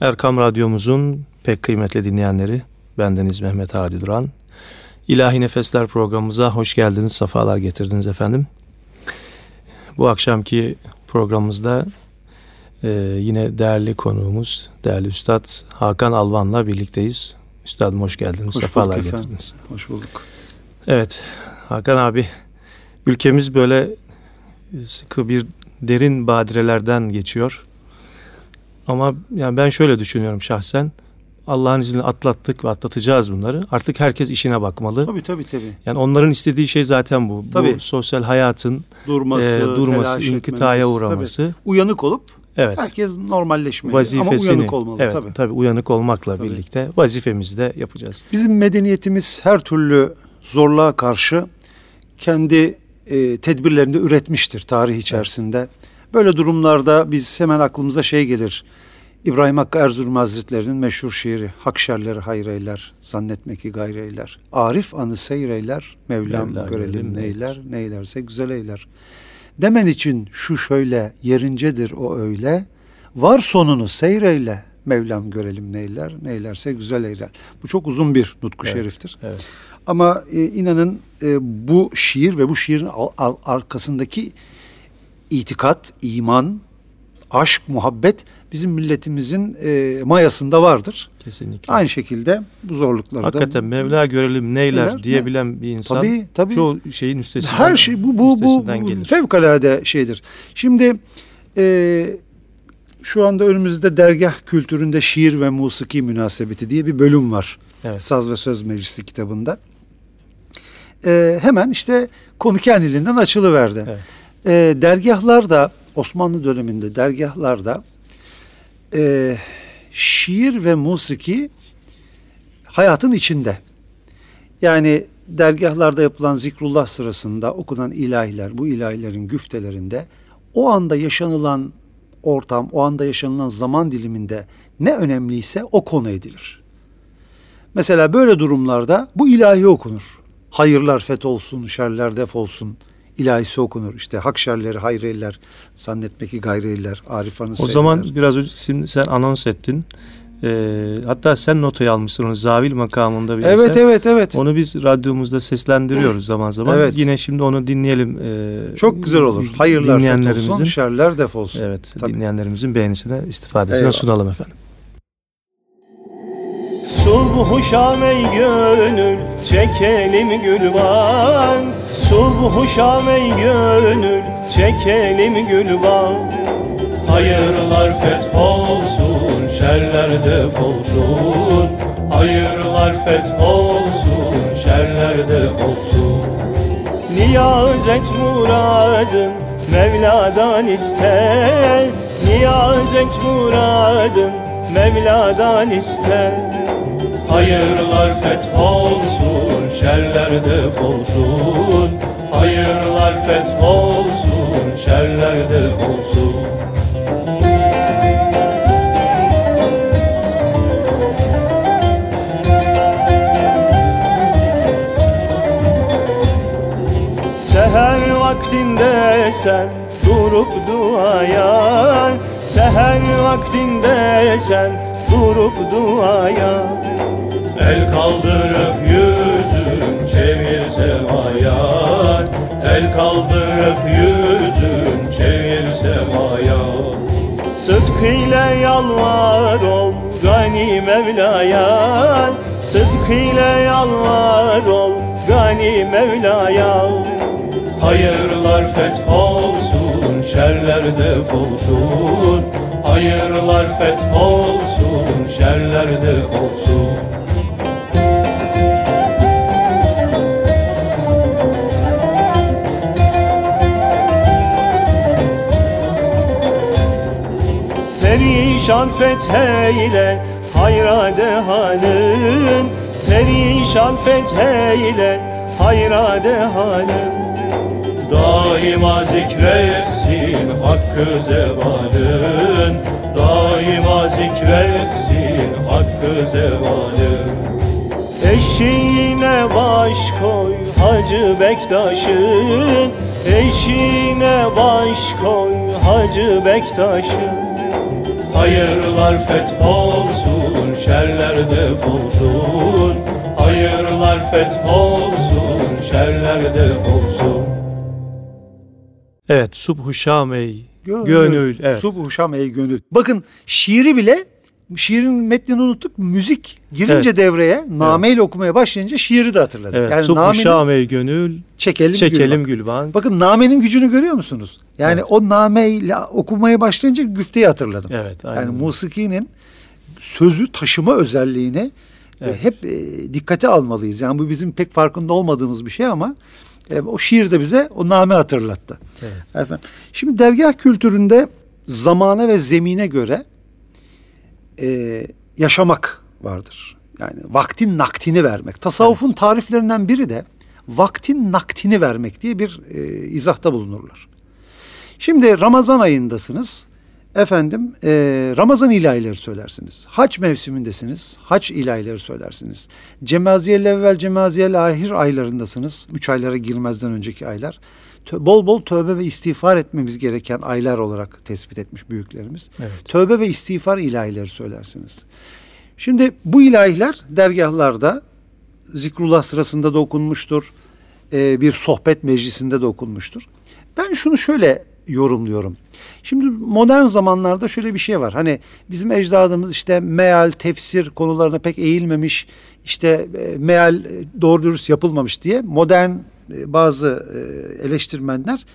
Erkam Radyomuzun pek kıymetli dinleyenleri, bendeniz Mehmet Hadi Duran. İlahi Nefesler programımıza hoş geldiniz, sefalar getirdiniz efendim. Bu akşamki programımızda e, yine değerli konuğumuz, değerli Üstad Hakan Alvan'la birlikteyiz. Üstadım hoş geldiniz, hoş sefalar getirdiniz. Hoş bulduk. Evet, Hakan abi, ülkemiz böyle sıkı bir derin badirelerden geçiyor ama yani ben şöyle düşünüyorum şahsen. Allah'ın izniyle atlattık ve atlatacağız bunları. Artık herkes işine bakmalı. Tabii tabii tabii. Yani onların istediği şey zaten bu. Tabii. Bu sosyal hayatın durması, e, durması, inkıtaya uğraması. Tabii. Uyanık olup evet. herkes normalleşmeli Vazifesini, ama uyanık olmalı evet, tabii. Tabii uyanık olmakla tabii. birlikte vazifemizi de yapacağız. Bizim medeniyetimiz her türlü zorluğa karşı kendi e, tedbirlerinde üretmiştir tarih içerisinde. Evet. Böyle durumlarda biz hemen aklımıza şey gelir. İbrahim Hakkı Erzurum Hazretleri'nin meşhur şiiri Hak şerleri hayreyler, zannetme ki gayreyler. Arif anı seyreyler, Mevlam Mevla görelim neyler, neylerse güzel eyler. Demen için şu şöyle yerincedir o öyle, var sonunu seyreyle, Mevlam görelim neyler, neylerse güzel eyler. Bu çok uzun bir nutku evet, şeriftir. Evet. Ama e, inanın e, bu şiir ve bu şiirin al, al, arkasındaki itikat, iman, aşk, muhabbet bizim milletimizin e, mayasında vardır. Kesinlikle. Aynı şekilde bu zorlukları Hakikaten da, Mevla görelim neyler, neyler diyebilen ne? bir insan tabii, tabii. çoğu şeyin üstesinden Her şey bu bu bu, bu gelir. fevkalade şeydir. Şimdi e, şu anda önümüzde dergah kültüründe şiir ve musiki münasebeti diye bir bölüm var. Evet. Saz ve Söz Meclisi kitabında. E, hemen işte konu kendiliğinden açılıverdi. Evet. E, dergahlarda Osmanlı döneminde dergahlarda e, şiir ve musiki hayatın içinde. Yani dergahlarda yapılan zikrullah sırasında okunan ilahiler, bu ilahilerin güftelerinde o anda yaşanılan ortam, o anda yaşanılan zaman diliminde ne önemliyse o konu edilir. Mesela böyle durumlarda bu ilahi okunur. Hayırlar feth olsun, şerler def olsun ilahisi okunur. İşte hak şerleri hayreyler, zannetmek ki gayreyler, arifanı O zaman biraz önce sen anons ettin. Ee, hatta sen notayı almışsın onu zavil makamında bir Evet evet evet. Onu biz radyomuzda seslendiriyoruz zaman zaman. Evet. Yine şimdi onu dinleyelim. Ee, Çok güzel olur. Hayırlar dinleyenlerimizin olsun, şerler def olsun. Evet. Tabii. Dinleyenlerimizin beğenisine, istifadesine Eyvallah. sunalım efendim. Subhu şam ey gönül çekelim gülban Subhu şam ey gönül çekelim gülban Hayırlar feth olsun şerler def olsun. Hayırlar feth olsun şerler def olsun. Niyaz et muradın Mevla'dan iste. Niyaz et muradın Mevla'dan iste. Hayırlar feth şerler def olsun. Hayırlar feth olsun, şerler def olsun. Seher vaktinde sen durup duaya Seher vaktinde sen durup duaya El kaldırıp yüzüm çevir semaya El kaldırıp yüzüm çevir semaya Sıdkıyla yalvar ol gani Mevla'ya. Sıdkıyla yalvar ol gani Mevla'ya. Hayırlar feth olsun, şerler def olsun. Hayırlar feth olsun, şerler def olsun Perişan fetheyle hayra dehanın Perişan fetheyle hayra dehanın Daima zikretsin hakkı zevalın. Daima zikretsin hakkı zevalın. Eşiğine baş koy Hacı Bektaş'ın. Eşiğine baş koy Hacı Bektaş'ın Hayırlar feth olsun, şerler defolsun Hayırlar feth olsun, şerler defolsun Evet, Subhu Şam ey gönül. gönül. Evet. Subhu Şam ey gönül. Bakın şiiri bile şiirin metnini unuttuk. Müzik girince evet. devreye nameyle evet. okumaya başlayınca şiiri de hatırladık. Evet. Yani Subhu Şam ey gönül çekelim, çekelim gül, bak. Bakın namenin gücünü görüyor musunuz? Yani evet. o nameyle okumaya başlayınca güfteyi hatırladım. Evet. Aynen. Yani musikinin sözü taşıma özelliğini e, evet. hep e, dikkate almalıyız. Yani bu bizim pek farkında olmadığımız bir şey ama e, o şiir de bize o name hatırlattı. Evet. Efendim. Şimdi dergah kültüründe zamana ve zemine göre e, yaşamak vardır. Yani vaktin naktini vermek. Tasavvufun evet. tariflerinden biri de vaktin naktini vermek diye bir e, izahta bulunurlar. Şimdi Ramazan ayındasınız. Efendim e, Ramazan ilahileri söylersiniz. Haç mevsimindesiniz. Haç ilahileri söylersiniz. Cemaziyel evvel cemaziyel ahir aylarındasınız. Üç aylara girmezden önceki aylar. Bol bol tövbe ve istiğfar etmemiz gereken aylar olarak tespit etmiş büyüklerimiz. Evet. Tövbe ve istiğfar ilahileri söylersiniz. Şimdi bu ilahiler dergahlarda zikrullah sırasında da okunmuştur. E, bir sohbet meclisinde de okunmuştur. Ben şunu şöyle yorumluyorum. Şimdi modern zamanlarda şöyle bir şey var. Hani bizim ecdadımız işte meal, tefsir konularına pek eğilmemiş, işte e, meal e, doğru dürüst yapılmamış diye modern bazı eleştirmenler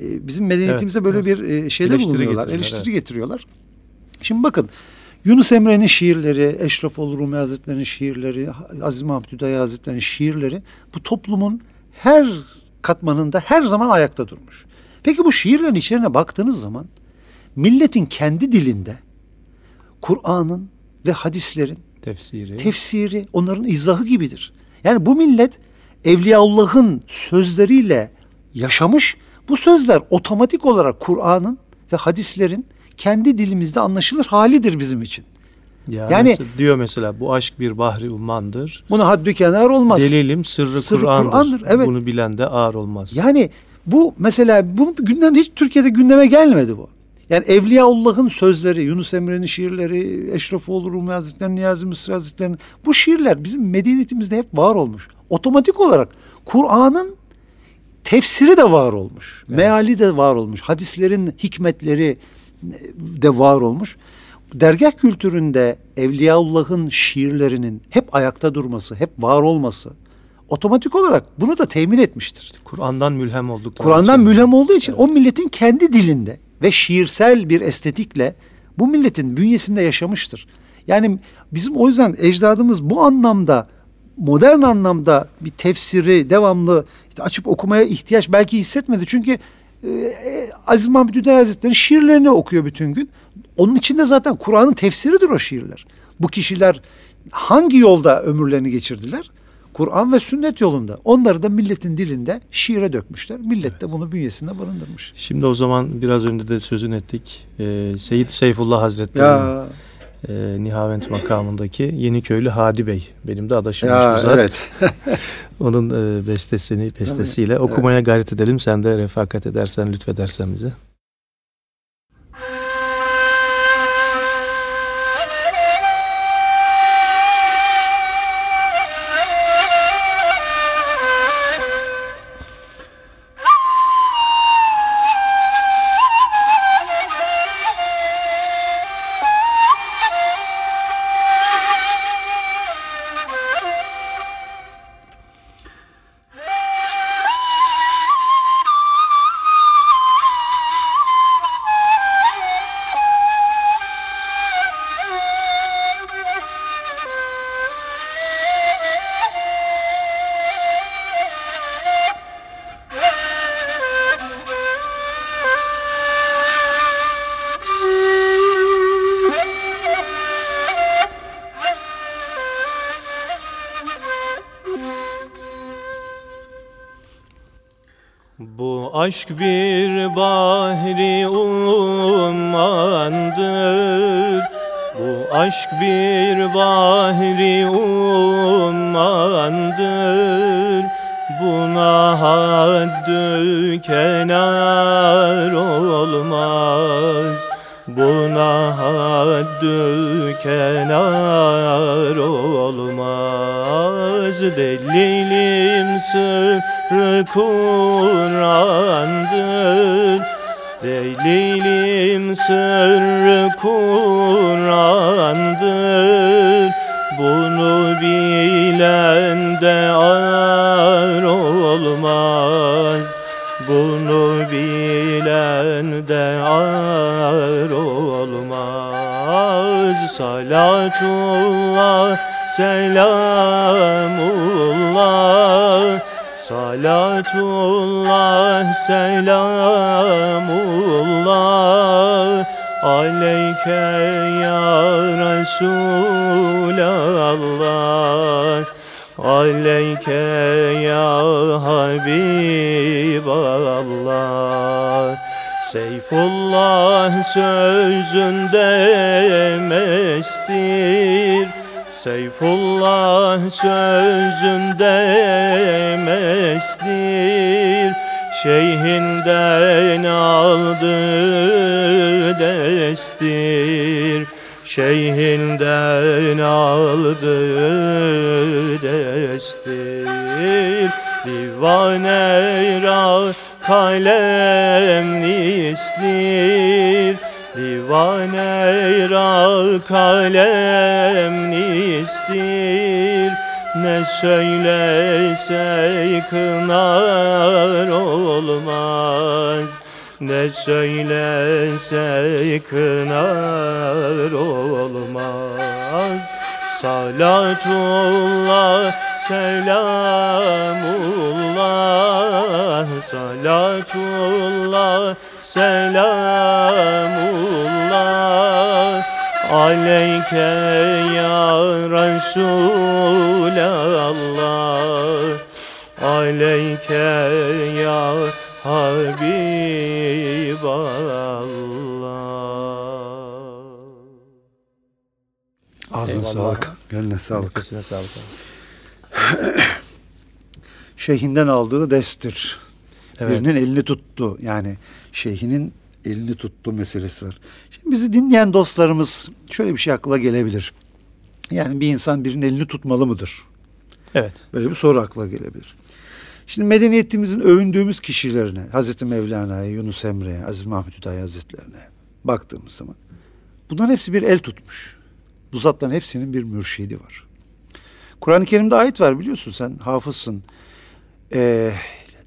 bizim medeniyetimize evet, böyle evet. bir şeyde eleştiri bulunuyorlar. Eleştiri evet. getiriyorlar. Şimdi bakın Yunus Emre'nin şiirleri, Eşref Rumi Hazretleri'nin şiirleri, Aziz Mahmut Hüdayi Hazretleri'nin şiirleri bu toplumun her katmanında her zaman ayakta durmuş. Peki bu şiirlerin içine baktığınız zaman milletin kendi dilinde Kur'an'ın ve hadislerin tefsiri. tefsiri onların izahı gibidir. Yani bu millet Evliyaullah'ın sözleriyle yaşamış. Bu sözler otomatik olarak Kur'an'ın ve hadislerin kendi dilimizde anlaşılır halidir bizim için. Ya yani mesela, diyor mesela bu aşk bir bahri ummandır. Buna haddü kenar olmaz. Delilim sırrı, sırrı Kur'an'dır. Kur'an'dır. Evet. Bunu bilen de ağır olmaz. Yani bu mesela bu gündemde hiç Türkiye'de gündeme gelmedi bu. Yani Evliyaullah'ın sözleri, Yunus Emre'nin şiirleri, Eşrefoğlu Rumi Hazretleri'nin, Niyazi Mısır Hazretleri'nin bu şiirler bizim medeniyetimizde hep var olmuş. Otomatik olarak Kur'an'ın tefsiri de var olmuş. Evet. Meali de var olmuş. Hadislerin hikmetleri de var olmuş. Dergah kültüründe Evliyaullah'ın şiirlerinin hep ayakta durması, hep var olması, otomatik olarak bunu da temin etmiştir. Kur'an'dan mülhem olduk. Kur'an'dan mülhem olduğu için evet. o milletin kendi dilinde ve şiirsel bir estetikle bu milletin bünyesinde yaşamıştır. Yani bizim o yüzden ecdadımız bu anlamda modern anlamda bir tefsiri devamlı işte açıp okumaya ihtiyaç belki hissetmedi. Çünkü e, Aziz Mahmud Hüdayi Hazretleri şiirlerini okuyor bütün gün. Onun içinde zaten Kur'an'ın tefsiridir o şiirler. Bu kişiler hangi yolda ömürlerini geçirdiler? Kur'an ve sünnet yolunda. Onları da milletin dilinde şiire dökmüşler. Millet evet. de bunu bünyesinde barındırmış. Şimdi o zaman biraz önce de sözün ettik. Ee, Seyyid Seyfullah Hazretleri e, Nihavent makamındaki Yeniköylü Hadi Bey. Benim de adaşımmış ya, bu zat. Evet. Onun e, bestesini, bestesiyle evet. okumaya gayret edelim. Sen de refakat edersen, lütfedersen bize. Aşk bir bahri ummandır. Bu aşk bir bahri ummandır. Buna haddü kenar olmaz. Buna haddü kenar olmaz. Delilim sırrı Kur'an'dır. Delilim sırrı Kur'an'dır. Bunu bilen de ar olmaz. Bunu bilen de ar olmaz. Salatullah, selamullah Salatullah, selamullah. Aleyke ya Resulallah. Aleyke ya Habiballah. Seyfullah sözünde mestir Seyfullah sözünde mestir Şeyhinden aldı destir. Şeyhinden aldı destir. Divane ra kalem nistir Divane ra kalem nistir Ne söylese kınar olmaz. Ne söylese kınar olmaz. Salatullah, selamullah. Salatullah, selamullah Aleyke ya Resulallah Aleyke ya Habiballah Ağzına sağlık. Gönlüne sağlık. Nefesine sağlık. Şeyhinden aldığı destir. Evet. Birinin elini tuttu. Yani şeyhinin elini tuttu meselesi var. Şimdi bizi dinleyen dostlarımız şöyle bir şey akla gelebilir. Yani bir insan birinin elini tutmalı mıdır? Evet. Böyle bir soru akla gelebilir. Şimdi medeniyetimizin övündüğümüz kişilerine, Hazreti Mevlana'ya, Yunus Emre'ye, Aziz Mahmut Hüdayi Hazretlerine baktığımız zaman bunların hepsi bir el tutmuş. Bu zatların hepsinin bir mürşidi var. Kur'an-ı Kerim'de ayet var biliyorsun sen hafızsın. Ee,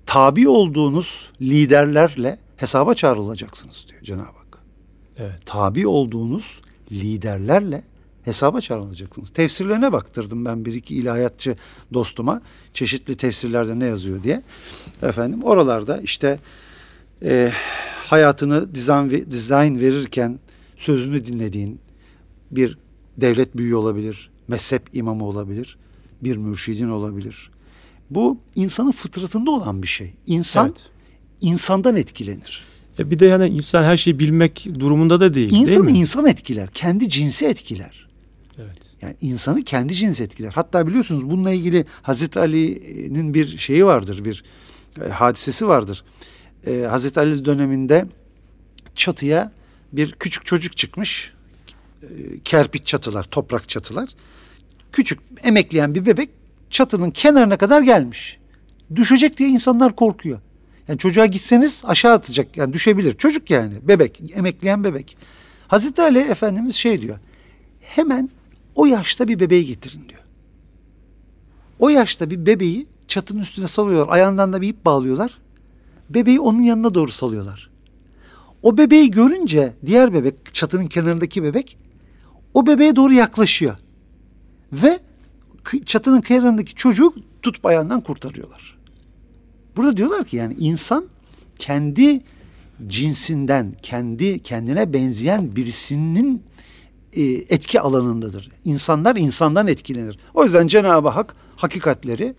tabi olduğunuz liderlerle hesaba çağrılacaksınız diyor Cenab-ı Hak. Evet. Tabi olduğunuz liderlerle hesaba çağrılacaksınız. Tefsirlerine baktırdım ben bir iki ilahiyatçı dostuma çeşitli tefsirlerde ne yazıyor diye. Efendim oralarda işte e, hayatını dizayn, dizayn verirken sözünü dinlediğin bir devlet büyüğü olabilir, mezhep imamı olabilir, bir mürşidin olabilir. Bu insanın fıtratında olan bir şey. İnsan evet. İnsandan etkilenir. E bir de yani insan her şeyi bilmek durumunda da değil İnsan değil mi? insan etkiler. Kendi cinsi etkiler. Evet. Yani insanı kendi cins etkiler. Hatta biliyorsunuz bununla ilgili Hazreti Ali'nin bir şeyi vardır, bir e, hadisesi vardır. E, Hazreti Ali döneminde çatıya bir küçük çocuk çıkmış. E, kerpiç çatılar, toprak çatılar. Küçük emekleyen bir bebek çatının kenarına kadar gelmiş. Düşecek diye insanlar korkuyor. Yani çocuğa gitseniz aşağı atacak. Yani düşebilir. Çocuk yani. Bebek. Emekleyen bebek. Hazreti Ali Efendimiz şey diyor. Hemen o yaşta bir bebeği getirin diyor. O yaşta bir bebeği çatının üstüne salıyorlar. Ayağından da bir ip bağlıyorlar. Bebeği onun yanına doğru salıyorlar. O bebeği görünce diğer bebek, çatının kenarındaki bebek o bebeğe doğru yaklaşıyor. Ve çatının kenarındaki çocuğu tutup ayağından kurtarıyorlar. Burada diyorlar ki yani insan kendi cinsinden, kendi kendine benzeyen birisinin e, etki alanındadır. İnsanlar insandan etkilenir. O yüzden Cenab-ı Hak hakikatleri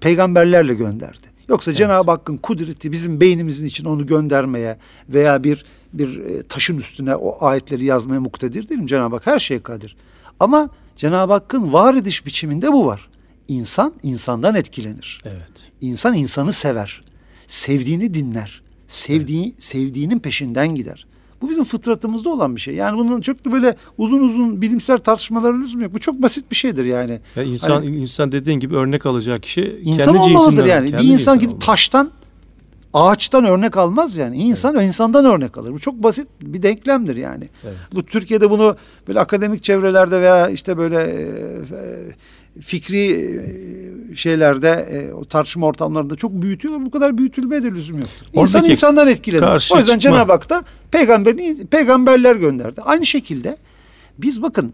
peygamberlerle gönderdi. Yoksa evet. Cenab-ı Hakk'ın kudreti bizim beynimizin için onu göndermeye veya bir bir e, taşın üstüne o ayetleri yazmaya muktedir değil mi? Cenab-ı Hak her şeye kadir. Ama Cenab-ı Hakk'ın var ediş biçiminde bu var. İnsan insandan etkilenir. Evet. İnsan insanı sever. Sevdiğini dinler. Sevdiği evet. sevdiğinin peşinden gider. Bu bizim fıtratımızda olan bir şey. Yani bunun çok da böyle uzun uzun bilimsel tartışmaların lüzum yok. Bu çok basit bir şeydir yani. Ya insan hani, insan dediğin gibi örnek alacak kişi insan kendi olmalıdır yani. Bir insan gidip taştan ağaçtan örnek almaz yani. İnsan evet. insandan örnek alır. Bu çok basit bir denklemdir yani. Evet. Bu Türkiye'de bunu böyle akademik çevrelerde veya işte böyle e, e fikri e, şeylerde e, o tartışma ortamlarında çok büyütüyorlar. Bu kadar büyütülmeye de lüzum yoktur. İnsan Oradaki insandan etkilenir. O yüzden Cenab-ı Hak da peygamberini peygamberler gönderdi. Aynı şekilde biz bakın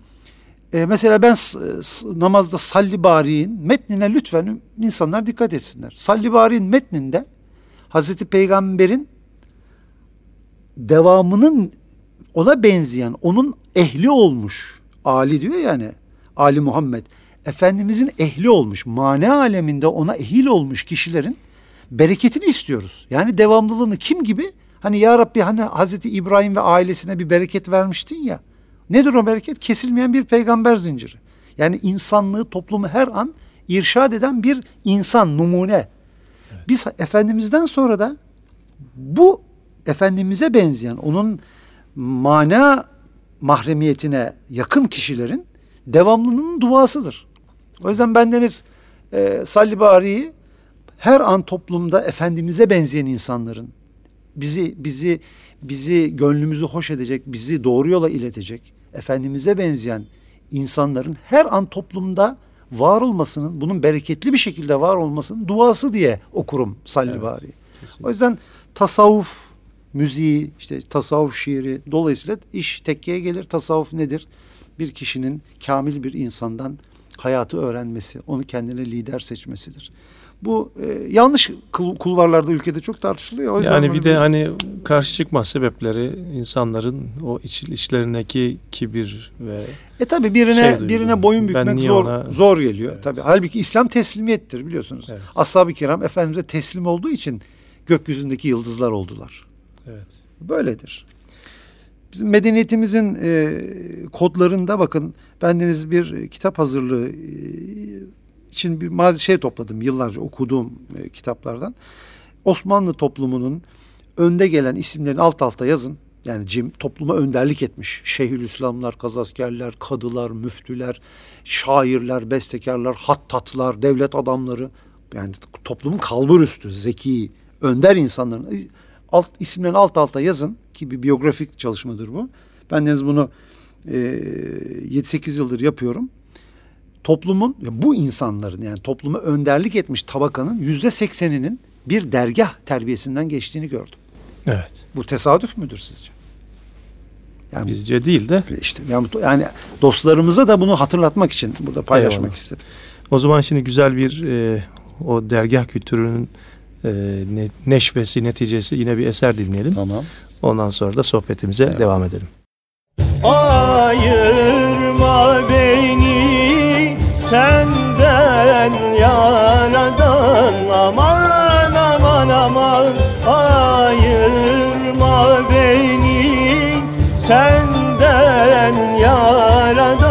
e, mesela ben namazda salli bari'in metnine lütfen insanlar dikkat etsinler. Salli bari'in metninde Hazreti Peygamber'in devamının ona benzeyen, onun ehli olmuş. Ali diyor yani. Ali Muhammed. Efendimizin ehli olmuş. Mane aleminde ona ehil olmuş kişilerin bereketini istiyoruz. Yani devamlılığını kim gibi? Hani ya Rabbi hani Hazreti İbrahim ve ailesine bir bereket vermiştin ya. Nedir o bereket? Kesilmeyen bir peygamber zinciri. Yani insanlığı, toplumu her an irşad eden bir insan, numune. Biz Efendimiz'den sonra da bu Efendimiz'e benzeyen onun mana mahremiyetine yakın kişilerin devamlılığının duasıdır. O yüzden bendeniz e, Salli Bari'yi her an toplumda Efendimiz'e benzeyen insanların bizi bizi bizi gönlümüzü hoş edecek, bizi doğru yola iletecek, Efendimiz'e benzeyen insanların her an toplumda var olmasının, bunun bereketli bir şekilde var olmasının duası diye okurum Salli evet, Bari. O yüzden tasavvuf müziği, işte tasavvuf şiiri dolayısıyla iş tekkeye gelir. Tasavvuf nedir? Bir kişinin kamil bir insandan hayatı öğrenmesi, onu kendine lider seçmesidir. Bu e, yanlış kulvarlarda ülkede çok tartışılıyor. O yani bir de bir... hani karşı çıkma sebepleri insanların o iç, içlerindeki kibir ve E tabi birine şey birine boyun bükmek zor ona... zor geliyor. Evet. Tabi halbuki İslam teslimiyettir biliyorsunuz. Evet. Ashab-ı kiram efendimize teslim olduğu için gökyüzündeki yıldızlar oldular. Evet. Böyledir. Bizim medeniyetimizin e, kodlarında bakın bendeniz bir kitap hazırlığı e, için bir şey topladım yıllarca okuduğum e, kitaplardan. Osmanlı toplumunun önde gelen isimlerini alt alta yazın. Yani cim topluma önderlik etmiş. Şeyhülislamlar, kazaskerler, kadılar, müftüler, şairler, bestekarlar, hattatlar, devlet adamları. Yani toplumun kalbur üstü, zeki, önder insanların alt, isimlerini alt alta yazın ki bir biyografik çalışmadır bu. Ben deniz bunu e, 7-8 yıldır yapıyorum toplumun bu insanların yani topluma önderlik etmiş tabakanın yüzde sekseninin bir dergah terbiyesinden geçtiğini gördüm. Evet. Bu tesadüf müdür sizce? Yani bizce değil de işte yani, yani dostlarımıza da bunu hatırlatmak için burada paylaşmak Eyvallah. istedim. O zaman şimdi güzel bir e, o dergah kültürünün ne, neşvesi neticesi yine bir eser dinleyelim. Tamam. Ondan sonra da sohbetimize evet. devam edelim. Ayırma beni senden yaradan aman aman aman ayırma beni senden yaradan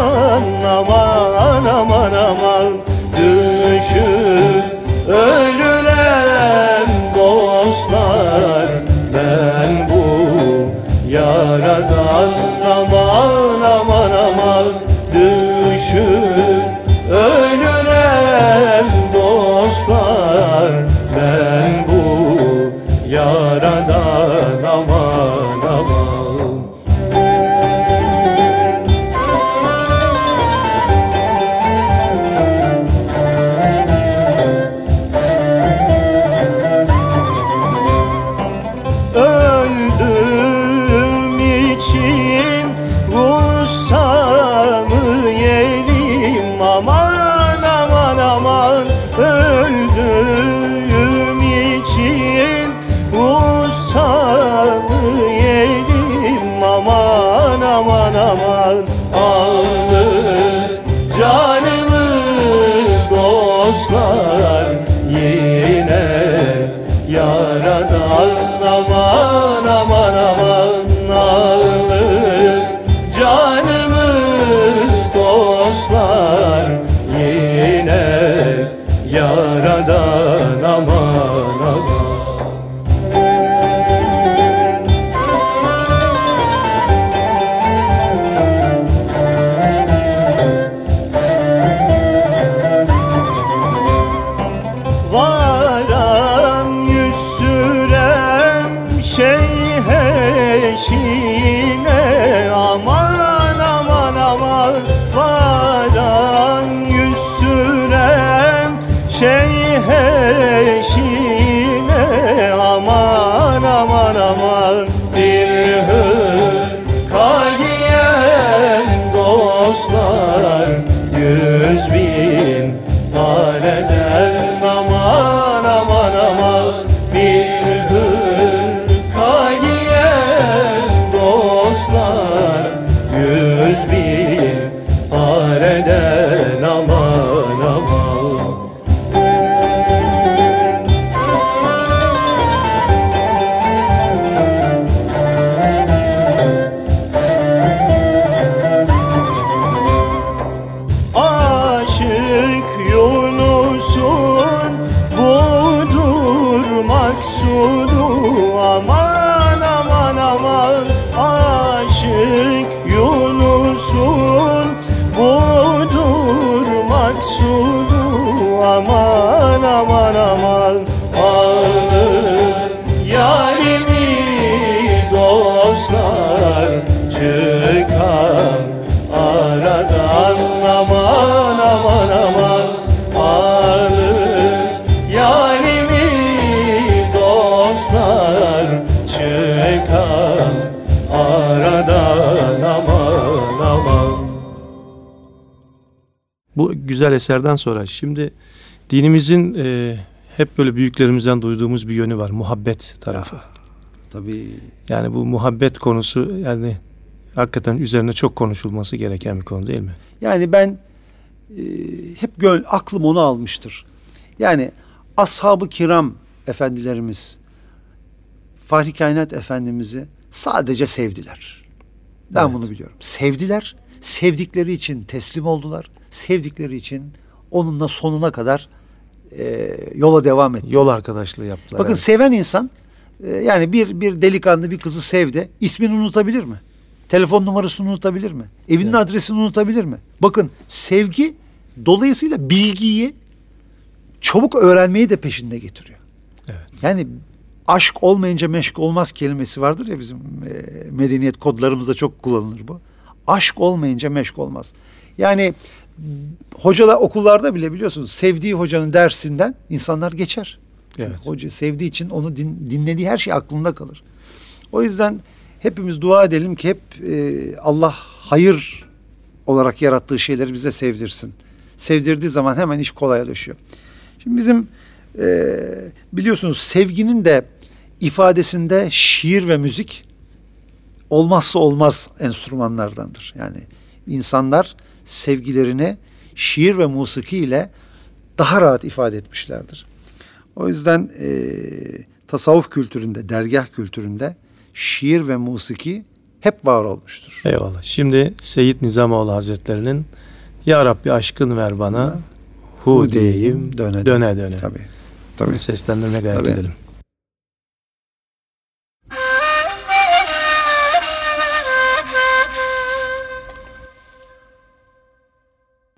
güzel eserden sonra şimdi dinimizin e, hep böyle büyüklerimizden duyduğumuz bir yönü var. Muhabbet tarafı. Tabii. Yani bu muhabbet konusu yani hakikaten üzerine çok konuşulması gereken bir konu değil mi? Yani ben e, hep göl aklım onu almıştır. Yani ashab-ı kiram efendilerimiz Fahri Kainat Efendimiz'i sadece sevdiler. Ben Evet. bunu biliyorum. Sevdiler. Sevdikleri için teslim oldular. Sevdikleri için onunla sonuna kadar e, yola devam ettiler. Yol arkadaşlığı yaptılar. Bakın evet. seven insan e, yani bir bir delikanlı bir kızı sevdi. İsmini unutabilir mi? Telefon numarasını unutabilir mi? Evinin Evet. adresini unutabilir mi? Bakın sevgi dolayısıyla bilgiyi çabuk öğrenmeyi de peşinde getiriyor. Evet. Yani aşk olmayınca meşk olmaz kelimesi vardır ya bizim e, medeniyet kodlarımızda çok kullanılır bu. Aşk olmayınca meşk olmaz. Yani hocalar okullarda bile biliyorsunuz sevdiği hocanın dersinden insanlar geçer. Çünkü Evet. Hoca sevdiği için onu din- dinlediği her şey aklında kalır. O yüzden hepimiz dua edelim ki hep e, Allah hayır olarak yarattığı şeyleri bize sevdirsin. Sevdirdiği zaman hemen iş kolaylaşıyor. Şimdi bizim e, biliyorsunuz sevginin de ifadesinde şiir ve müzik olmazsa olmaz enstrümanlardandır. Yani insanlar sevgilerini şiir ve musiki ile daha rahat ifade etmişlerdir. O yüzden e, tasavvuf kültüründe, dergah kültüründe şiir ve musiki hep var olmuştur. Eyvallah. Şimdi Seyyid Nizamoğlu Hazretleri'nin Ya Rabbi aşkın ver bana hu Hu diyeyim diyeyim, döne döne döne. Tabii. Tabii. Seslendirme gayret Tabii. edelim.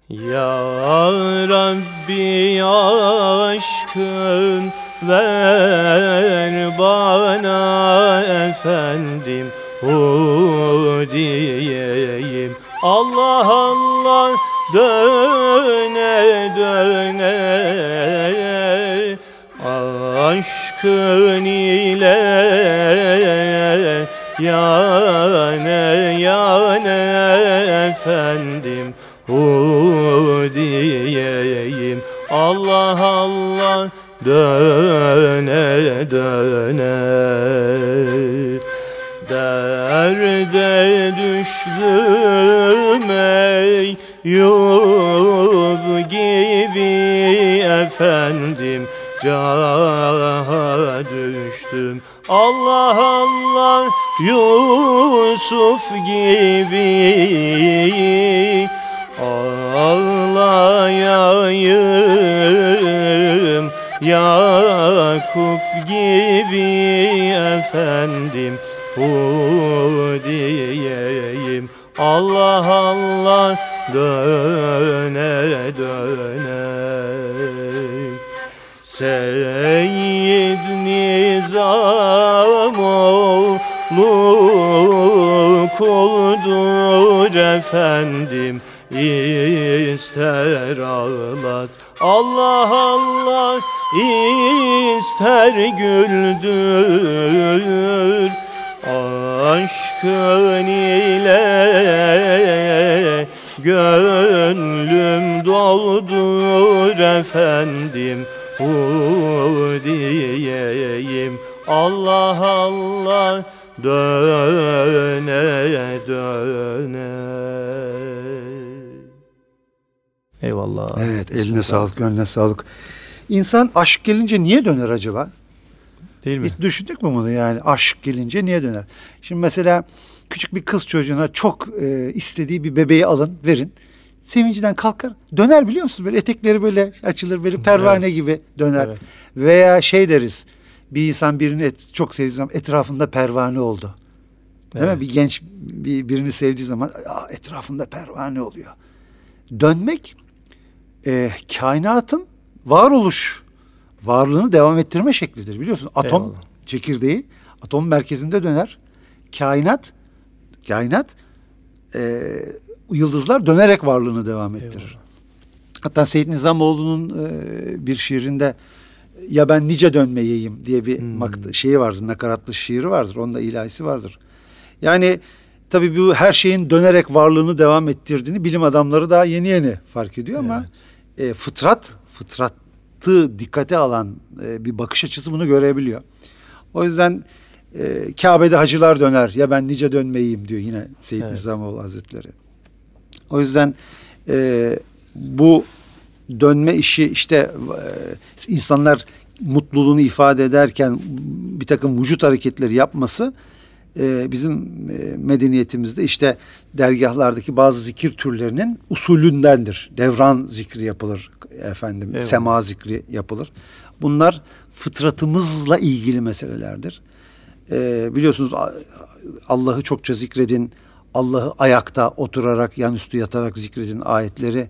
Ya Rabbi aşkın ver bana efendim hu diyeyim. Allah Allah döne döne aşkın ile yane yane efendim hu Allah Allah döne döne. Derde düştüm ey yub gibi efendim Caha düştüm. Allah Allah Yusuf gibi Ağlayayım Yakup gibi efendim Hu Allah Allah döne döne. Seyyid Nizamoğlu kuldur efendim ister ağlat. Allah Allah ister güldür. Aşkın ile gönlüm doldur efendim. Hu diyeyim Allah Allah döne döne Eyvallah. Evet eline sağlık, gönlüne sağlık. İnsan aşk gelince niye döner acaba? Değil mi? Hiç düşündük mü bunu yani aşk gelince niye döner? Şimdi mesela küçük bir kız çocuğuna çok e, istediği bir bebeği alın verin. Sevincinden kalkar döner biliyor musunuz? Böyle etekleri böyle açılır böyle pervane evet. gibi döner. Evet. Veya şey deriz bir insan birini et, çok sevdiği zaman etrafında pervane oldu. Değil evet. mi? Bir genç bir, birini sevdiği zaman etrafında pervane oluyor. Dönmek e, kainatın varoluş varlığını devam ettirme şeklidir biliyorsun. Atom Eyvallah. çekirdeği atom merkezinde döner. Kainat kainat e, yıldızlar dönerek varlığını devam ettirir. Eyvallah. Hatta Seyyid Nizamoğlu'nun e, bir şiirinde ya ben nice dönmeyeyim diye bir hmm. makt şeyi vardır. Nakaratlı şiiri vardır. Onda ilahisi vardır. Yani tabii bu her şeyin dönerek varlığını devam ettirdiğini bilim adamları daha yeni yeni fark ediyor evet. E, fıtrat, fıtratı dikkate alan e, bir bakış açısı bunu görebiliyor. O yüzden e, Kabe'de hacılar döner ya ben nice dönmeyeyim diyor yine Seyyid evet. Nizamoğlu Hazretleri. O yüzden e, bu dönme işi işte e, insanlar mutluluğunu ifade ederken bir takım vücut hareketleri yapması e, bizim e, medeniyetimizde işte dergahlardaki bazı zikir türlerinin usulündendir. Devran zikri yapılır efendim, evet. sema zikri yapılır. Bunlar fıtratımızla ilgili meselelerdir. E, biliyorsunuz Allah'ı çokça zikredin, Allah'ı ayakta oturarak, yan üstü yatarak zikredin ayetleri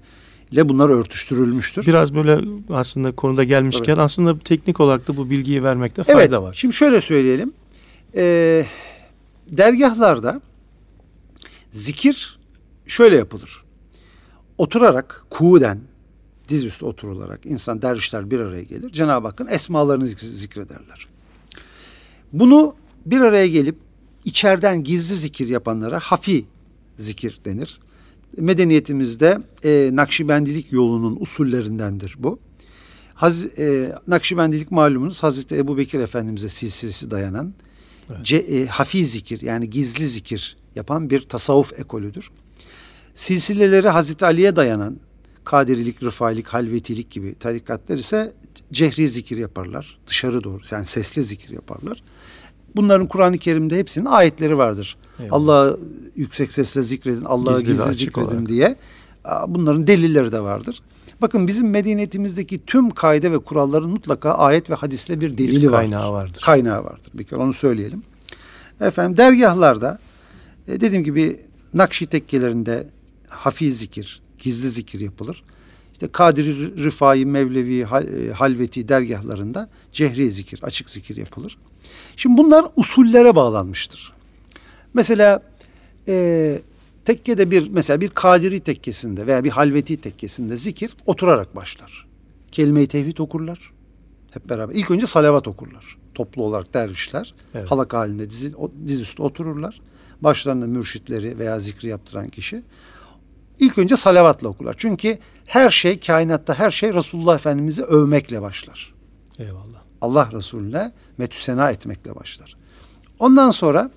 ile bunlar örtüştürülmüştür. Biraz böyle aslında konuda gelmişken Tabii. aslında teknik olarak da bu bilgiyi vermekte fayda evet, var. Şimdi şöyle söyleyelim. Ee, dergahlarda zikir şöyle yapılır. Oturarak kuğuden dizüstü oturularak insan dervişler bir araya gelir. Cenab-ı Hakk'ın esmalarını zikrederler. Bunu bir araya gelip içeriden gizli zikir yapanlara hafi zikir denir. Medeniyetimizde e, Nakşibendilik yolunun usullerindendir bu. Haz, e, Nakşibendilik malumunuz Hazreti Ebu Bekir Efendimiz'e silsilesi dayanan evet. ce, e, hafi zikir yani gizli zikir yapan bir tasavvuf ekolüdür. Silsileleri Hazreti Ali'ye dayanan kadirilik, rıfailik, halvetilik gibi tarikatlar ise cehri zikir yaparlar. Dışarı doğru yani sesli zikir yaparlar. Bunların Kur'an-ı Kerim'de hepsinin ayetleri vardır. Allah'ı yüksek sesle zikredin, Allah'ı gizli, gizli zikredin olarak. diye. Bunların delilleri de vardır. Bakın bizim medeniyetimizdeki tüm kaide ve kuralların mutlaka ayet ve hadisle bir delili bir kaynağı vardır. vardır. Kaynağı vardır. Bir kere onu söyleyelim. Efendim dergahlarda e, dediğim gibi Nakşi tekkelerinde hafiz zikir, gizli zikir yapılır. İşte Kadiri, Rıfai, Mevlevi, e, Halveti dergahlarında cehri zikir, açık zikir yapılır. Şimdi bunlar usullere bağlanmıştır. Mesela e, tekkede bir mesela bir Kadiri tekkesinde veya bir Halveti tekkesinde zikir oturarak başlar. Kelime-i tevhid okurlar. Hep beraber. İlk önce salavat okurlar. Toplu olarak dervişler evet. halak halinde diz, dizüstü otururlar. Başlarında mürşitleri veya zikri yaptıran kişi. İlk önce salavatla okurlar. Çünkü her şey kainatta her şey Resulullah Efendimiz'i övmekle başlar. Eyvallah. Allah Resulüne metüsena etmekle başlar. Ondan sonra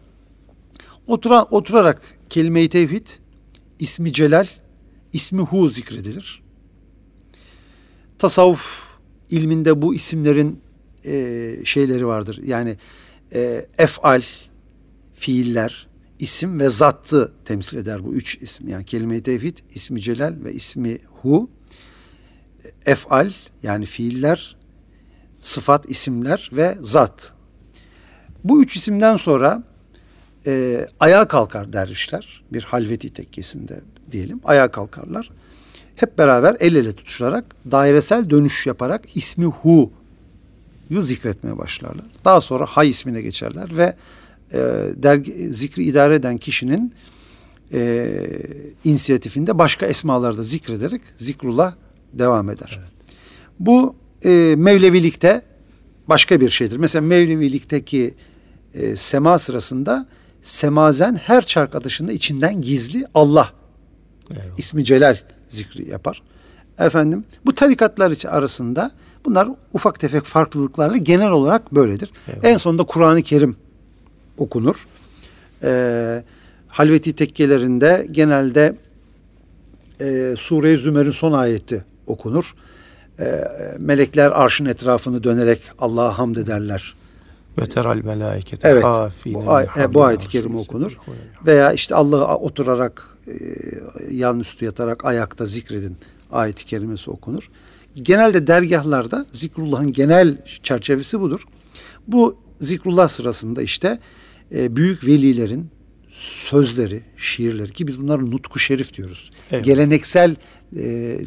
otura, oturarak kelime-i tevhid, ismi celal, ismi hu zikredilir. Tasavvuf ilminde bu isimlerin e, şeyleri vardır. Yani e, efal, fiiller, isim ve zattı temsil eder bu üç isim. Yani kelime-i tevhid, ismi celal ve ismi hu. Efal yani fiiller, sıfat, isimler ve zat. Bu üç isimden sonra e, ayağa kalkar dervişler. Bir halveti tekkesinde diyelim. Ayağa kalkarlar. Hep beraber el ele tutuşarak dairesel dönüş yaparak ismi hu yu zikretmeye başlarlar. Daha sonra hay ismine geçerler ve e, dergi, zikri idare eden kişinin e, inisiyatifinde başka esmaları da zikrederek zikrullah devam eder. Evet. Bu e, Mevlevilikte başka bir şeydir. Mesela Mevlevilikteki e, sema sırasında semazen her çark atışında içinden gizli Allah Eyvallah. ismi celal zikri yapar. Efendim bu tarikatlar arasında bunlar ufak tefek farklılıklarla genel olarak böyledir. Eyvallah. En sonunda Kur'an-ı Kerim okunur. Ee, Halveti tekkelerinde genelde e, Sure-i Zümer'in son ayeti okunur. E, melekler arşın etrafını dönerek Allah'a hamd ederler. Ve teral melaiket. Evet. Bu, ay, e, bu ayet-i kerime okunur. Veya işte Allah'a oturarak e, yan üstü yatarak ayakta zikredin ayet-i kerimesi okunur. Genelde dergahlarda zikrullahın genel çerçevesi budur. Bu zikrullah sırasında işte e, büyük velilerin sözleri, şiirleri ki biz bunları nutku şerif diyoruz. Evet. Geleneksel e,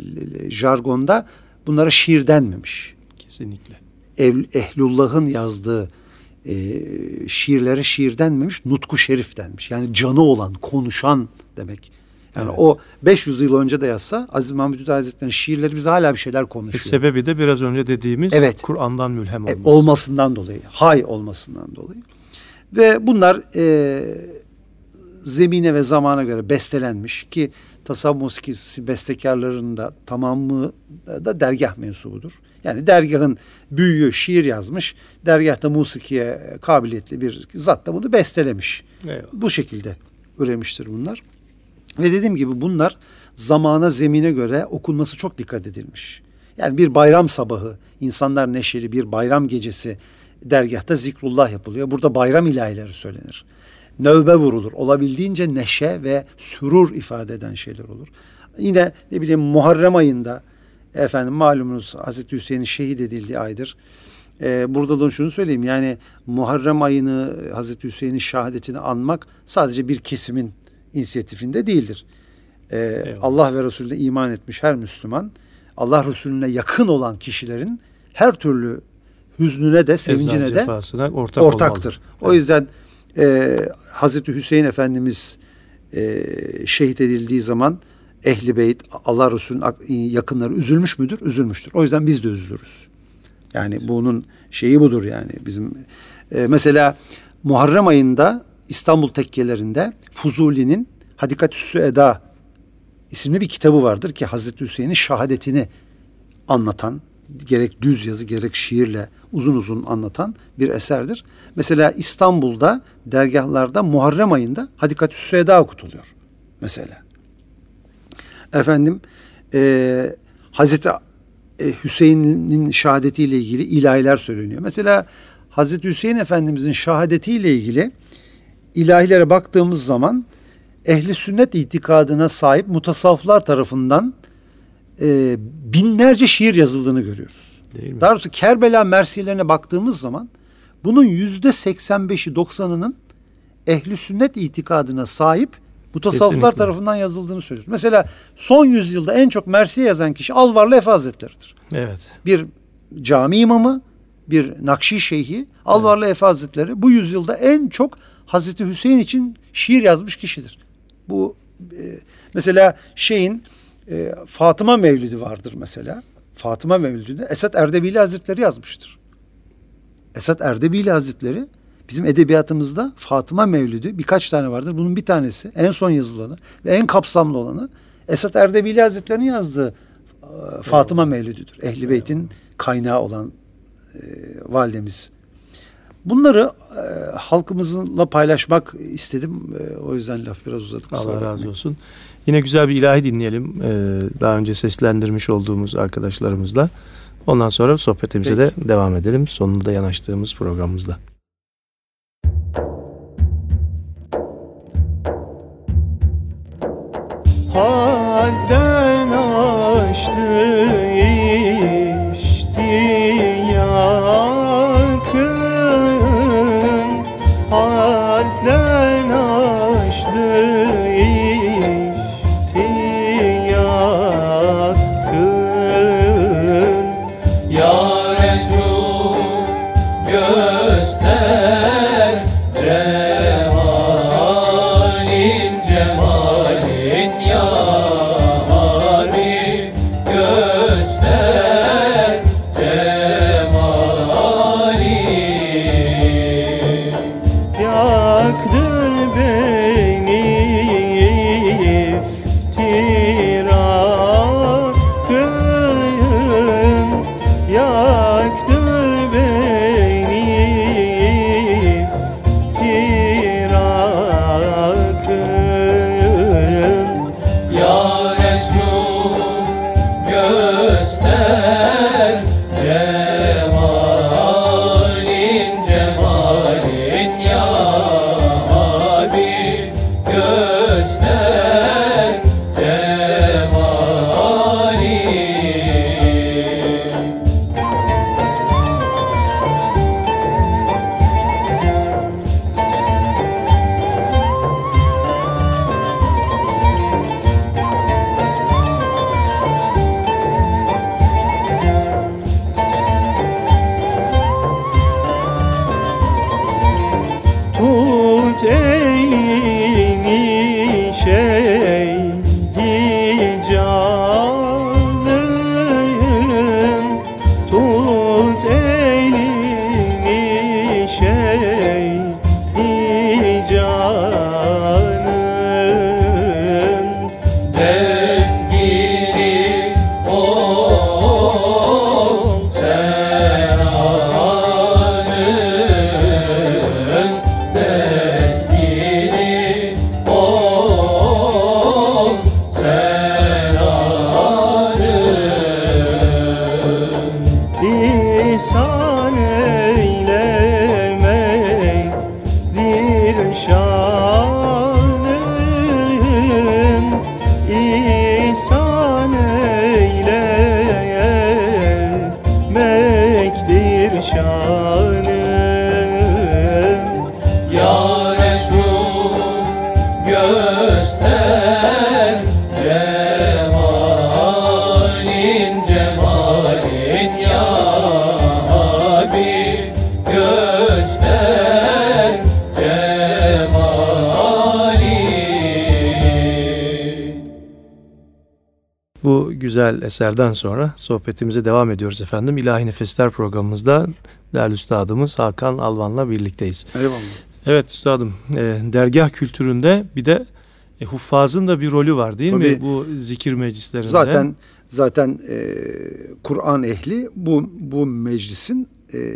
jargonda bunlara şiir denmemiş. Kesinlikle. Ev, Ehlullah'ın yazdığı e, şiirlere şiir denmemiş, nutku şerif denmiş. Yani canı olan, konuşan demek. Yani evet. o 500 yıl önce de yazsa Aziz Mahmud Hüdayi Hazretleri'nin şiirleri bize hala bir şeyler konuşuyor. E sebebi de biraz önce dediğimiz evet. Kur'an'dan mülhem olması. E, olmasından dolayı, hay olmasından dolayı. Ve bunlar e, zemine ve zamana göre bestelenmiş ki tasavvuf musikisi bestekarlarının da tamamı da dergah mensubudur. Yani dergahın büyüğü şiir yazmış, dergahta musikiye kabiliyetli bir zat da bunu bestelemiş. Eyvallah. Bu şekilde üremiştir bunlar. Ve dediğim gibi bunlar zamana, zemine göre okunması çok dikkat edilmiş. Yani bir bayram sabahı, insanlar neşeli bir bayram gecesi dergahta zikrullah yapılıyor. Burada bayram ilahileri söylenir növbe vurulur. Olabildiğince neşe ve sürur ifade eden şeyler olur. Yine ne bileyim Muharrem ayında efendim malumunuz Hazreti Hüseyin'in şehit edildiği aydır. Ee, burada da şunu söyleyeyim yani Muharrem ayını Hazreti Hüseyin'in şehadetini anmak sadece bir kesimin inisiyatifinde değildir. Ee, Allah ve Resulüne iman etmiş her Müslüman Allah Resulüne yakın olan kişilerin her türlü hüznüne de sevincine de ortak ortaktır. Olmalı. O yüzden e, Hazreti Hüseyin Efendimiz e, şehit edildiği zaman Ehli Beyt, Allah Resulü'nün yakınları üzülmüş müdür? Üzülmüştür. O yüzden biz de üzülürüz. Yani bunun şeyi budur yani bizim. E, mesela Muharrem ayında İstanbul tekkelerinde Fuzuli'nin Hadikatüssü Eda isimli bir kitabı vardır ki Hazreti Hüseyin'in şahadetini anlatan gerek düz yazı gerek şiirle uzun uzun anlatan bir eserdir. Mesela İstanbul'da dergahlarda Muharrem ayında Hadikatü Süeda okutuluyor mesela. Efendim e, Hazreti e, Hüseyin'in şehadetiyle ilgili ilahiler söyleniyor. Mesela Hazreti Hüseyin Efendimizin şehadetiyle ilgili ilahilere baktığımız zaman ehli sünnet itikadına sahip mutasavvıflar tarafından e, binlerce şiir yazıldığını görüyoruz. Değil mi? Daha doğrusu Kerbela mersilerine baktığımız zaman bunun yüzde 85'i 90'ının ehli sünnet itikadına sahip mutasavvıflar tarafından yazıldığını söylüyoruz. Mesela son yüzyılda en çok Mersiye yazan kişi Alvarlı Efe Hazretleri'dir. Evet. Bir cami imamı, bir Nakşi Şeyhi Alvarlı evet. Efe Hazretleri bu yüzyılda en çok Hazreti Hüseyin için şiir yazmış kişidir. Bu e, mesela şeyin e, Fatıma Mevlidi vardır mesela. Fatıma Mevlidi'nde Esat Erdebili Hazretleri yazmıştır. Esat Erdebili Hazretleri bizim edebiyatımızda Fatıma Mevlidi birkaç tane vardır. Bunun bir tanesi en son yazılanı ve en kapsamlı olanı Esat Erdebili Hazretleri'nin yazdığı e, Fatıma Mevlidi'dir. Ehli Beyt'in kaynağı olan e, validemiz. Bunları e, halkımızla paylaşmak istedim. E, o yüzden laf biraz uzadık. Allah razı olsun. Yine güzel bir ilahi dinleyelim. E, daha önce seslendirmiş olduğumuz arkadaşlarımızla. Ondan sonra sohbetimize Peki. de devam edelim. Sonunda yanaştığımız programımızda. Hadden perişan güzel eserden sonra sohbetimize devam ediyoruz efendim. İlahi Nefesler programımızda değerli üstadımız Hakan Alvan'la birlikteyiz. Eyvallah. Evet üstadım e, dergah kültüründe bir de e, huffazın da bir rolü var değil Tabii, mi bu zikir meclislerinde? Zaten zaten e, Kur'an ehli bu bu meclisin e,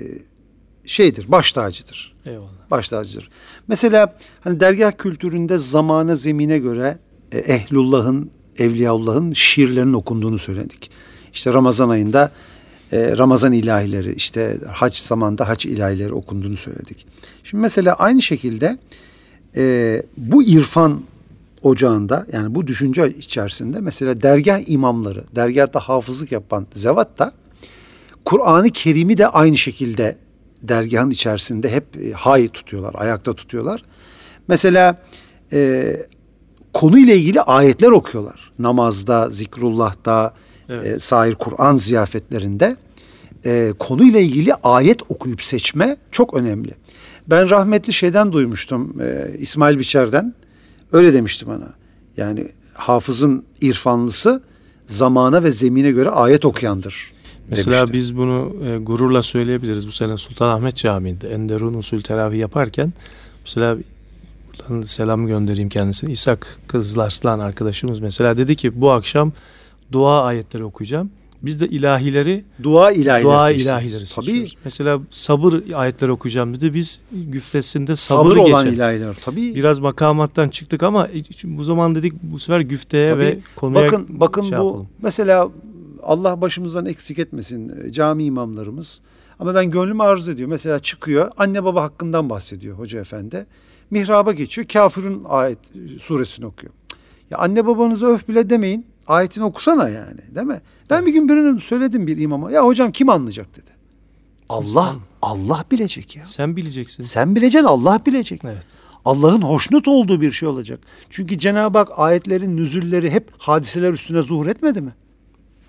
şeydir, baş tacıdır. Eyvallah. Baş tacıdır. Mesela hani dergah kültüründe zamana zemine göre e, ehlullah'ın, evliyaullah'ın şiirlerinin okunduğunu söyledik. İşte Ramazan ayında e, Ramazan ilahileri, işte hac zamanda hac ilahileri okunduğunu söyledik. Şimdi mesela aynı şekilde e, bu irfan ocağında yani bu düşünce içerisinde mesela dergah imamları, dergahta hafızlık yapan zevat da Kur'an-ı Kerim'i de aynı şekilde dergahın içerisinde hep e, hay tutuyorlar, ayakta tutuyorlar. Mesela e, konuyla ilgili ayetler okuyorlar. Namazda, zikrullah'ta, evet. e, sair Kur'an ziyafetlerinde e, konuyla ilgili ayet okuyup seçme çok önemli. Ben rahmetli şeyden duymuştum e, İsmail Biçer'den. Öyle demişti bana. Yani hafızın irfanlısı zamana ve zemine göre ayet okuyandır. Mesela demişti. biz bunu e, gururla söyleyebiliriz. Bu sene Sultanahmet Camii'nde Enderun usul teravih yaparken mesela buradan selam göndereyim kendisine. İshak Kızlarslan arkadaşımız mesela dedi ki bu akşam dua ayetleri okuyacağım. Biz de ilahileri dua ilahileri dua seçtik. ilahileri Tabii. Mesela sabır ayetleri okuyacağım dedi. Biz güftesinde sabır, sabır olan geçen. ilahiler tabii. Biraz makamattan çıktık ama bu zaman dedik bu sefer güfteye tabii. ve konuya bakın bakın şey bu yapalım. mesela Allah başımızdan eksik etmesin e, cami imamlarımız. Ama ben gönlüm arzu ediyor. Mesela çıkıyor anne baba hakkından bahsediyor hoca efendi. Mihraba geçiyor. Kafirun ayet suresini okuyor. Ya anne babanızı öf bile demeyin. Ayetini okusana yani değil mi? Ben bir gün birinin söyledim bir imama. Ya hocam kim anlayacak dedi. Allah Allah bilecek ya. Sen bileceksin. Sen bileceksin Allah bilecek. Evet. Allah'ın hoşnut olduğu bir şey olacak. Çünkü Cenab-ı Hak ayetlerin nüzülleri hep hadiseler üstüne zuhur etmedi mi?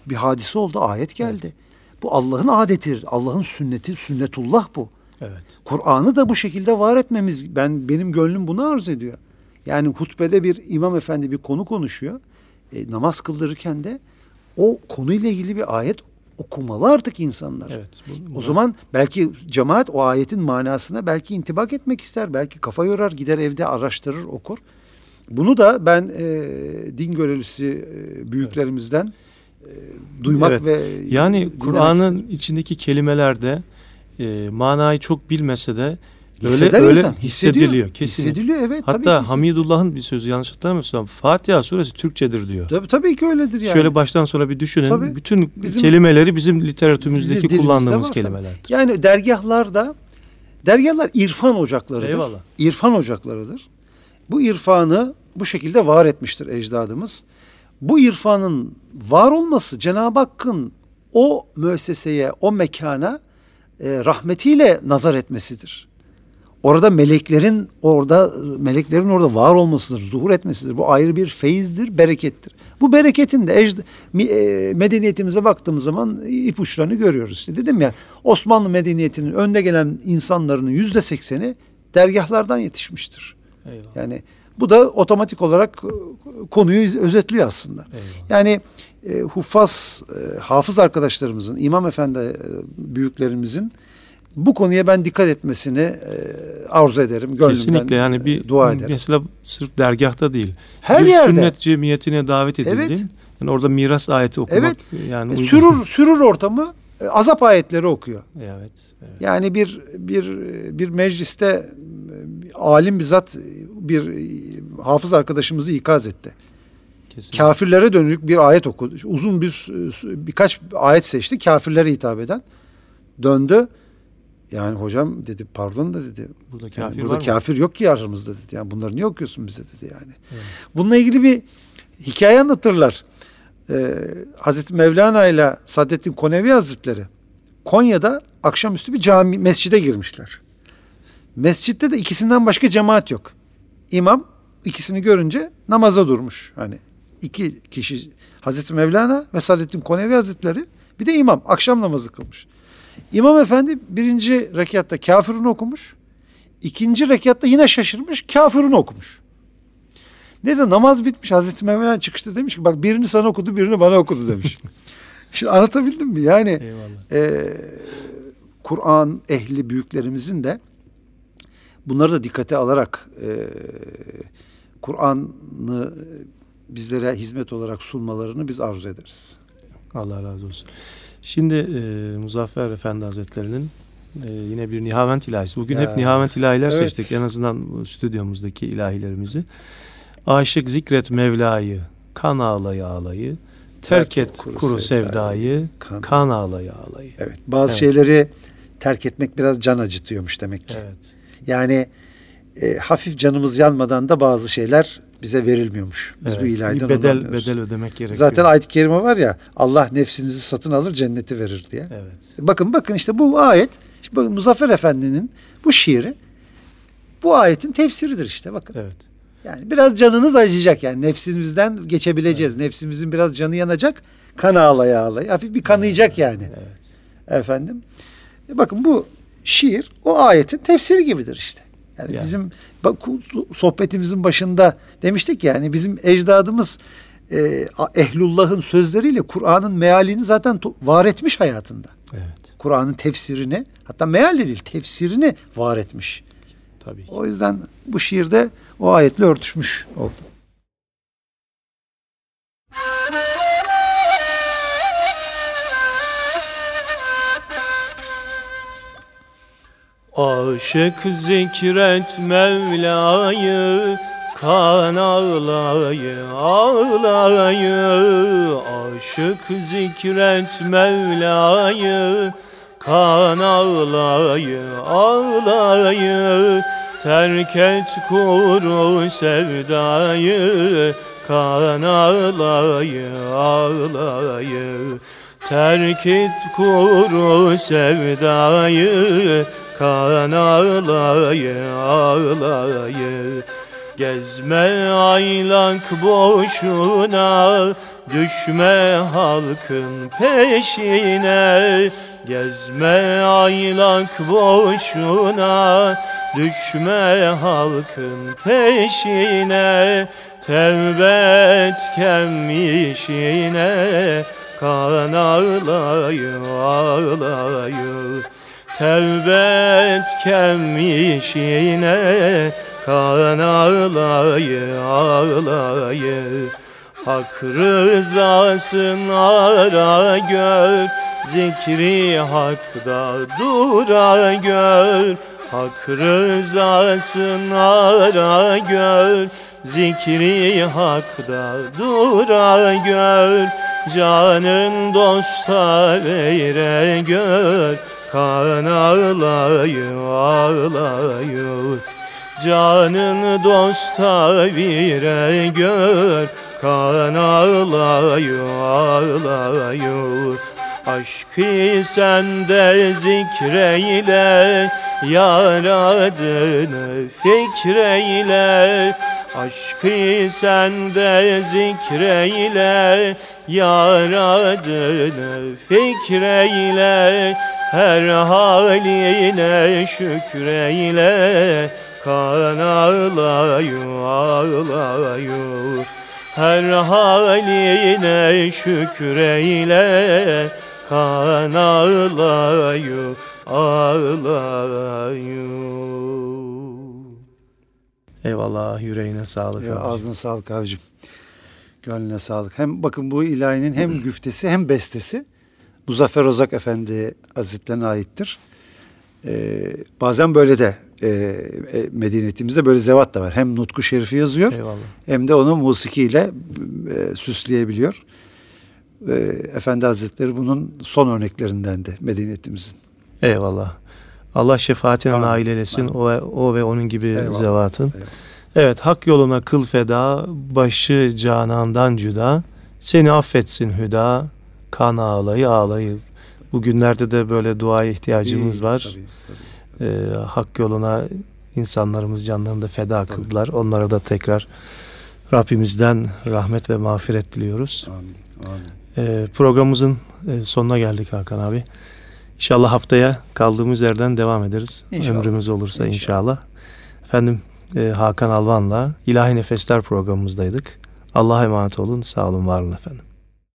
Bir hadise oldu, ayet geldi. Evet. Bu Allah'ın adetidir. Allah'ın sünneti, sünnetullah bu. Evet. Kur'an'ı da bu şekilde var etmemiz ben benim gönlüm bunu arz ediyor. Yani hutbede bir imam efendi bir konu konuşuyor. E, namaz kıldırırken de o konuyla ilgili bir ayet okumalı artık insanlar. Evet. Bu, bu o zaman belki cemaat o ayetin manasına belki intibak etmek ister. Belki kafa yorar gider evde araştırır okur. Bunu da ben e, din görevlisi e, büyüklerimizden e, duymak evet. ve yani Kur'an'ın içindeki kelimelerde e, manayı çok bilmese de Öyle, öyle insan. hissediliyor. Kesinlikle. Hissediliyor evet. Hatta tabii Hamidullah'ın bir sözü yanlış hatırlamıyorsam Fatiha suresi Türkçedir diyor. Tabii, tabii ki öyledir yani. Şöyle baştan sonra bir düşünün. Tabii, Bütün bizim, kelimeleri bizim literatürümüzdeki kullandığımız kelimelerdir. Yani dergahlarda dergahlar irfan ocaklarıdır. Eyvallah. İrfan ocaklarıdır. Bu irfanı bu şekilde var etmiştir ecdadımız. Bu irfanın var olması Cenab-ı Hakk'ın o müesseseye, o mekana e, rahmetiyle nazar etmesidir. Orada meleklerin orada meleklerin orada var olmasıdır, zuhur etmesidir. Bu ayrı bir feyizdir, berekettir. Bu bereketin de ecd e, medeniyetimize baktığımız zaman ipuçlarını görüyoruz. İşte dedim ya Osmanlı medeniyetinin önde gelen insanların yüzde sekseni dergahlardan yetişmiştir. Eyvallah. Yani bu da otomatik olarak e, konuyu özetliyor aslında. Eyvallah. Yani e, huffaz, e, hafız arkadaşlarımızın, imam efendi e, büyüklerimizin bu konuya ben dikkat etmesini e, arzu ederim. Gönlümden Kesinlikle yani bir e, dua ederim. Mesela sırf dergahta değil. Her bir yerde. sünnet cemiyetine davet edildin. Evet. Yani orada miras ayeti okumak evet. yani e, sürür sürür ortamı e, azap ayetleri okuyor. Evet, evet. Yani bir bir bir mecliste alim bizzat bir hafız arkadaşımızı ikaz etti. Kesinlikle. Kafirlere dönük bir ayet okudu. Uzun bir birkaç ayet seçti kafirlere hitap eden. Döndü yani hocam dedi pardon da dedi. Burada kafir, yani burada kafir yok ki aramızda dedi. Yani bunları niye okuyorsun bize dedi yani. Evet. Bununla ilgili bir hikaye anlatırlar. Ee, Hazreti Mevlana ile Saadettin Konevi Hazretleri Konya'da akşamüstü bir cami mescide girmişler. Mescitte de ikisinden başka cemaat yok. İmam ikisini görünce namaza durmuş. Hani iki kişi Hazreti Mevlana ve Saadettin Konevi Hazretleri bir de imam akşam namazı kılmış. İmam Efendi birinci rekatta kafirunu okumuş. İkinci rekatta yine şaşırmış kafirunu okumuş. Neyse namaz bitmiş Hazreti Mevlana çıkışta demiş ki bak birini sana okudu birini bana okudu demiş. Şimdi anlatabildim mi? Yani e, Kur'an ehli büyüklerimizin de bunları da dikkate alarak e, Kur'an'ı bizlere hizmet olarak sunmalarını biz arzu ederiz. Allah razı olsun. Şimdi e, Muzaffer Efendi Hazretleri'nin e, yine bir Nihavent ilahisi. Bugün ya. hep Nihavent ilahiler evet. seçtik. En azından stüdyomuzdaki ilahilerimizi. Aşık zikret Mevla'yı, kan ağlayı ağlayı, terk et kuru, kuru sevdayı, kan, kan ağlayı ağlayı. Evet. Bazı evet. şeyleri terk etmek biraz can acıtıyormuş demek ki. Evet. Yani e, hafif canımız yanmadan da bazı şeyler bize verilmiyormuş. Biz evet, bu ilahiden bedel bedel ödemek gerekiyor. Zaten ayet-i kerime var ya Allah nefsinizi satın alır cenneti verir diye. Evet. Bakın bakın işte bu ayet işte bakın Muzaffer Efendi'nin bu şiiri bu ayetin tefsiridir işte bakın. Evet. Yani biraz canınız acıyacak yani nefsimizden geçebileceğiz. Evet. Nefsimizin biraz canı yanacak. Kan ağlaya ağlaya. Hafif bir kanayacak evet. yani. Evet. Efendim. E bakın bu şiir o ayetin tefsiri gibidir işte. Yani, yani. bizim bak, sohbetimizin başında demiştik yani bizim ecdadımız e, Ehlullah'ın sözleriyle Kur'an'ın mealini zaten var etmiş hayatında. Evet. Kur'an'ın tefsirini hatta meal değil tefsirini var etmiş. Tabii ki. O yüzden bu şiirde o ayetle örtüşmüş oldu. Aşık zikret Mevla'yı Kan ağlayı ağlayı. Aşık zikret Mevla'yı Kan ağlayı ağlayı. Terk et kuru sevdayı Kan ağlayı ağlayı Terk et kuru sevdayı. Kan ağlayı ağlayı Gezme aylak boşuna Düşme halkın peşine. Gezme aylak boşuna Düşme halkın peşine Tevbe et kem işine Kan ağlayı ağlayı Tevbe et kem işine Kan ağlayı ağlayı Hak rızasın ara gör Zikri hakda dura gör. Hak rızasın ara gör Zikri hakda dura gör Canın dosta vere gör. Kan ağlayı ağlayı. Canın dosta vire gör. Kan ağlayı ağlayı. Aşkı sende zikreyle Yar fikreyle Aşkı sende zikreyle Yar adını fikreyle Her haline şükreyle Kan ağlayı ağlayı Her haline şükreyle Kan ağlayı ağlayı Eyvallah yüreğine sağlık. Ya, ağzına sağlık abicim. Gönlüne sağlık. Hem bakın bu ilahinin hem güftesi hem bestesi Muzaffer Ozak Efendi Hazretlerine aittir. Ee, bazen böyle de e, e, medeniyetimizde böyle zevat da var. Hem Nutku Şerifi yazıyor Eyvallah. hem de onu musikiyle e, süsleyebiliyor. E, Efendi Hazretleri bunun son örneklerinden de medeniyetimizin. Eyvallah. Allah şefaatine Amin. nail eylesin. O ve, o ve onun gibi Eyvallah. zevatın. Eyvallah. Evet hak yoluna kıl feda, başı canandan cüda, seni affetsin hüda, kan ağlayı ağlayı. Bugünlerde de böyle duaya ihtiyacımız İyi, var. Tabii, tabii. Ee, hak yoluna insanlarımız canlarını da feda tabii. kıldılar. Onlara da tekrar Rabbimizden rahmet ve mağfiret diliyoruz. Amin. Amin. Ee, programımızın e, sonuna geldik Hakan abi. İnşallah haftaya kaldığımız yerden devam ederiz. İnşallah. Ömrümüz olursa inşallah. inşallah. Efendim e, Hakan Alvan'la İlahi Nefesler programımızdaydık. Allah'a emanet olun. Sağ olun, var olun efendim.